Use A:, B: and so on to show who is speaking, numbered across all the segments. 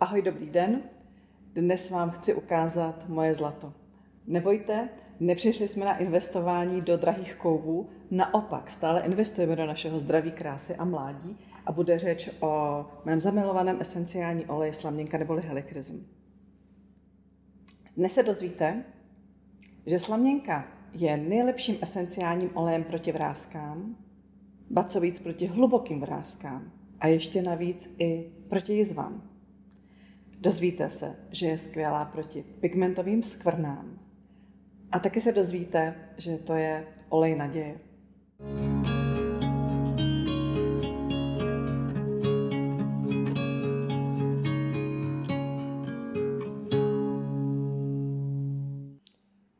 A: Ahoj, dobrý den. Dnes vám chci ukázat moje zlato. Nebojte, nepřišli jsme na investování do drahých kovů, naopak stále investujeme do našeho zdraví, krásy a mládí a bude řeč o mém zamilovaném esenciální oleji slaměnka neboli helikrizm. Dnes se dozvíte, že slaměnka je nejlepším esenciálním olejem proti vrázkám, ba co víc proti hlubokým vrázkám a ještě navíc i proti jizvám. Dozvíte se, že je skvělá proti pigmentovým skvrnám. A taky se dozvíte, že to je olej naděje.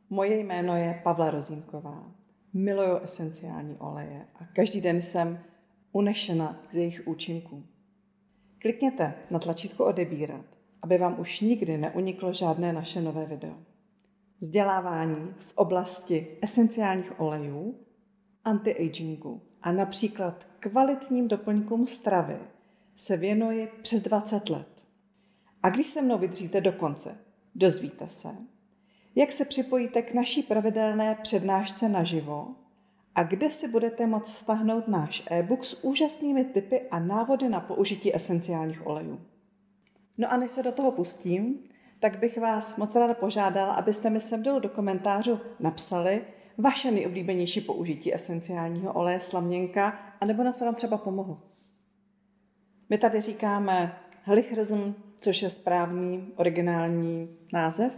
A: Moje jméno je Pavla Rozínková. Miluju esenciální oleje a každý den jsem unešena z jejich účinků. Klikněte na tlačítko odebírat aby vám už nikdy neuniklo žádné naše nové video. Vzdělávání v oblasti esenciálních olejů, anti-agingu a například kvalitním doplňkům stravy se věnuji přes 20 let. A když se mnou vydržíte do konce, dozvíte se, jak se připojíte k naší pravidelné přednášce naživo a kde si budete moct stáhnout náš e-book s úžasnými tipy a návody na použití esenciálních olejů. No a než se do toho pustím, tak bych vás moc ráda požádala, abyste mi sem dolů do komentářů napsali vaše nejoblíbenější použití esenciálního oleje slaměnka, anebo na co vám třeba pomohu. My tady říkáme helichrysm, což je správný originální název,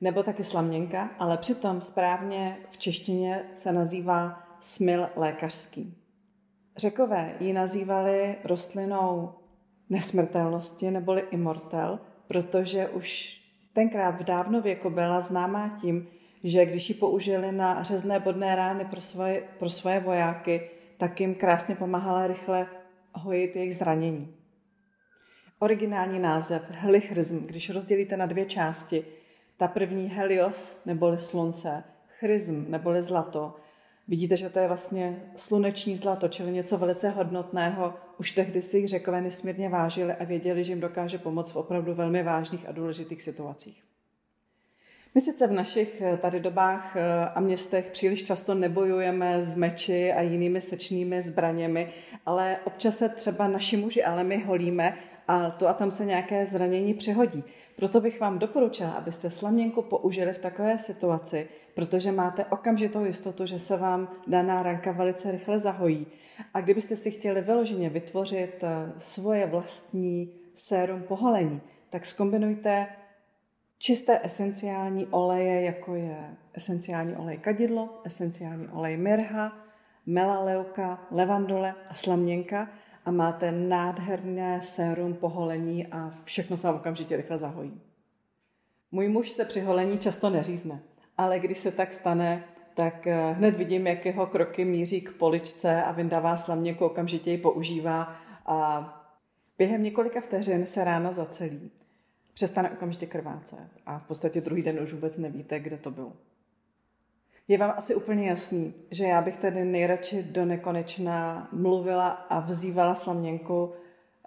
A: nebo taky slaměnka, ale přitom správně v češtině se nazývá smil lékařský. Řekové ji nazývali rostlinou nesmrtelnosti neboli immortel, protože už tenkrát v dávnověku byla známá tím, že když ji použili na řezné bodné rány pro svoje, pro svoje vojáky, tak jim krásně pomáhala rychle hojit jejich zranění. Originální název helichrysm, když rozdělíte na dvě části, ta první helios neboli slunce, chrysm neboli zlato, Vidíte, že to je vlastně sluneční zlato, čili něco velice hodnotného. Už tehdy si jich řekové nesmírně vážili a věděli, že jim dokáže pomoct v opravdu velmi vážných a důležitých situacích. My sice v našich eh, tady dobách eh, a městech příliš často nebojujeme s meči a jinými sečnými zbraněmi, ale občas se třeba naši muži, ale my holíme a to a tam se nějaké zranění přihodí. Proto bych vám doporučila, abyste slaměnku použili v takové situaci, protože máte okamžitou jistotu, že se vám daná ranka velice rychle zahojí. A kdybyste si chtěli vyloženě vytvořit eh, svoje vlastní sérum poholení, tak skombinujte čisté esenciální oleje, jako je esenciální olej kadidlo, esenciální olej mirha, melaleuka, levandole a slaměnka a máte nádherné sérum poholení a všechno se okamžitě rychle zahojí. Můj muž se při holení často neřízne, ale když se tak stane, tak eh, hned vidím, jak jeho kroky míří k poličce a vyndává slaměku, okamžitě ji používá a během několika vteřin se rána zacelí. Přestane okamžitě krvácet a v podstatě druhý den už vůbec nevíte, kde to bylo. Je vám asi úplně jasný, že já bych tady nejradši do nekonečna mluvila a vzývala slaměnku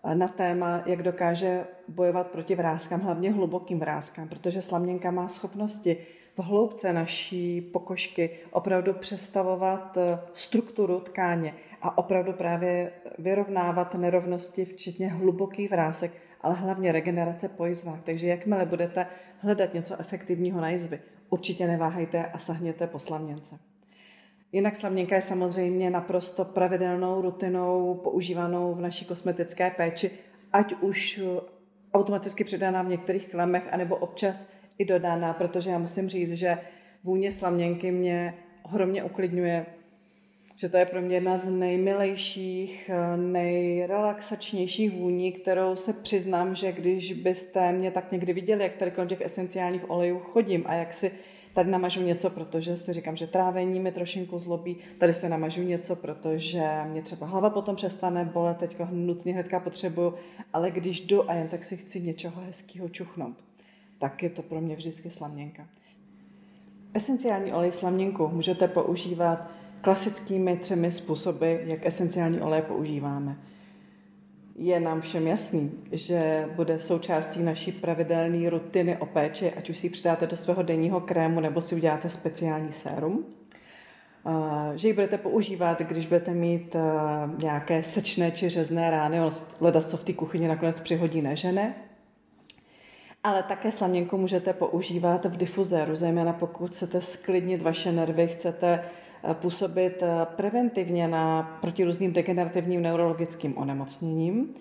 A: eh, na téma, jak dokáže bojovat proti vrázkám, hlavně hlubokým vrázkám, protože slaměnka má schopnosti v hloubce naší pokožky opravdu přestavovat eh, strukturu tkáně a opravdu právě vyrovnávat nerovnosti, včetně hlubokých vrásek, ale hlavně regenerace po jizvách. Takže jakmile budete hledat něco efektivního na jizvy, určitě neváhejte a sahněte po slavněnce. Jinak slavněnka je samozřejmě naprosto pravidelnou rutinou používanou v naší kosmetické péči, ať už automaticky přidaná v některých klemech, anebo občas i dodána, protože já musím říct, že vůně slavněnky mě ohromně uklidňuje, že to je pro mě jedna z nejmilejších, nejrelaxačnějších vůní, kterou se přiznám, že když byste mě tak někdy viděli, jak tady kolem těch esenciálních olejů chodím a jak si tady namažu něco, protože si říkám, že trávení mi trošinku zlobí, tady si namažu něco, protože mě třeba hlava potom přestane bolet, teďka nutně hnedka potřebuju, ale když jdu a jen tak si chci něčeho hezkého čuchnout, tak je to pro mě vždycky slaměnka. Esenciální olej slaměnku můžete používat klasickými třemi způsoby, jak esenciální olej používáme. je nám všem jasný, že bude součástí naší pravidelné rutiny o péči, ať už si ji přidáte do svého denního krému nebo si uděláte speciální sérum. Že ji budete používat, když budete mít nějaké sečné či řezné rány, ono leda, co v té kuchyni nakonec přihodí nežene. Ale také slaměnku můžete používat v difuzéru, zejména pokud chcete sklidnit vaše nervy, chcete Eh, působit eh, preventivně na proti různým degenerativním neurologickým onemocněním.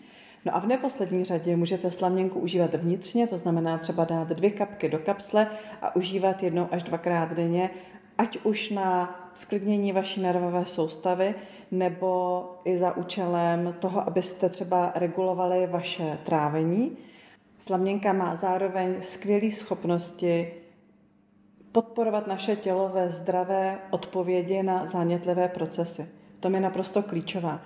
A: No a v neposlední řadě můžete slaměnku užívat vnitřně, to znamená třeba dát dvě kapky do kapsle a užívat jednou až dvakrát denně, ať už na sklidnění vaší nervové soustavy, nebo i za účelem toho, abyste třeba regulovali vaše trávení. Slaměnka má zároveň skvělé schopnosti podporovat naše tělo ve zdravé odpovědi na zánětlivé procesy. To je naprosto klíčová.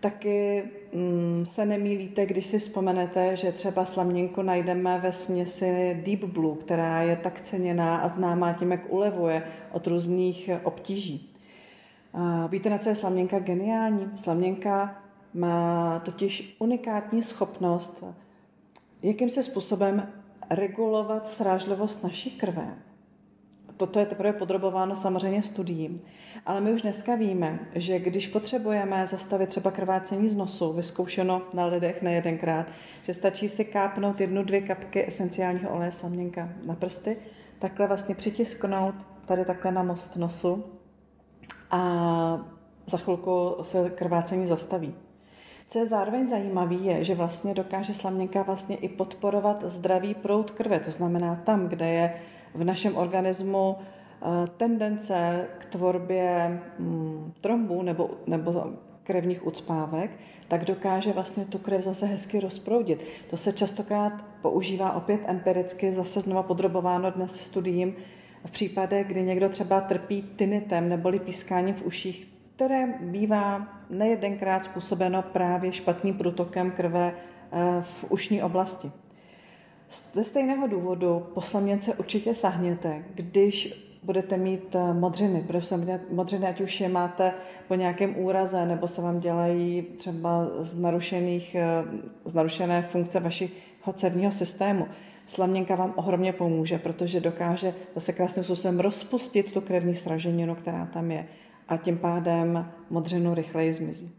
A: Taky mm, se nemýlíte, když si vzpomenete, že třeba slaměnku najdeme ve směsi Deep Blue, která je tak ceněná a známá tím, jak ulevuje od různých obtíží. A víte, na co je slaměnka geniální? Slaměnka má totiž unikátní schopnost jakýmsi způsobem regulovat srážlivost naší krve toto je teprve podrobováno samozřejmě studiím. Ale my už dneska víme, že když potřebujeme zastavit třeba krvácení z nosu, vyzkoušeno na lidech nejedenkrát, že stačí si kápnout jednu, dvě kapky esenciálního oleje slaměnka na prsty, takhle vlastně přitisknout tady takhle na most nosu a za chvilku se krvácení zastaví. Co je zároveň zajímavé, je, že vlastně dokáže slaměnka vlastně i podporovat zdravý proud krve. To znamená tam, kde je v našem organismu eh, tendence k tvorbě mm, trombů nebo, nebo krevních ucpávek, tak dokáže vlastně tu krev zase hezky rozproudit. To se častokrát používá opět empiricky, zase znova podrobováno dnes studiím, v případě, kdy někdo třeba trpí tinitem neboli pískáním v uších, které bývá nejedenkrát způsobeno právě špatným průtokem krve eh, v ušní oblasti. Ze stejného důvodu po slaměnce určitě sahněte, když budete mít eh, modřiny, protože modřiny, ať už je máte po nějakém úraze, nebo se vám dělají třeba z, narušených, eh, z narušené funkce vašeho cévního systému. Slaměnka vám ohromně pomůže, protože dokáže zase krásným způsobem rozpustit tu krevní sraženinu, která tam je a tím pádem modřinu rychleji zmizí.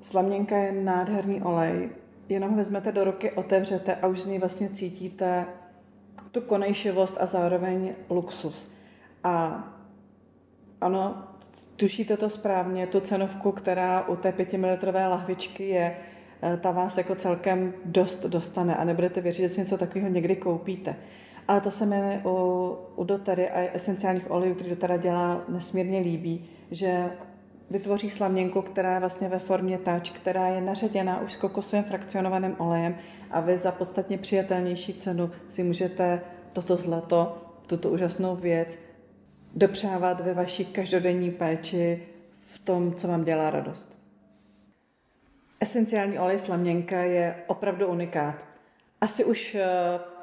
A: Slaměnka je nádherný olej, jenom vezmete do ruky, otevřete a už z ní vlastně cítíte tu konejšivost a zároveň luxus. A ano, tušíte to správně, tu cenovku, která u té pětimilitrové lahvičky je, eh, ta vás jako celkem dost dostane a nebudete věřit, že si něco takového někdy koupíte. Ale to se mi u, u dotery a esenciálních olejů, který dotera dělá, nesmírně líbí, že vytvoří slaměnku, která je vlastně ve formě tač, která je naředěná už s kokosovým frakcionovaným olejem a vy za podstatně přijatelnější cenu si můžete toto zlato, tuto úžasnou věc dopřávat ve vaší každodenní péči v tom, co vám dělá radost. Esenciální olej slaměnka je opravdu unikát. Asi už eh,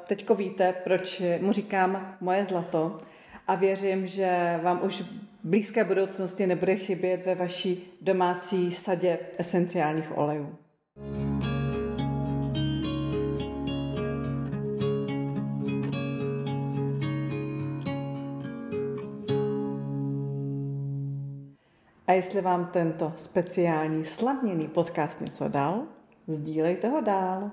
A: teďko víte, proč mu říkám moje zlato a věřím, že vám už v blízké budoucnosti nebude chybět ve vaší domácí sadě esenciálních olejů. A jestli vám tento speciální slavněný podcast něco dal, sdílejte ho dál.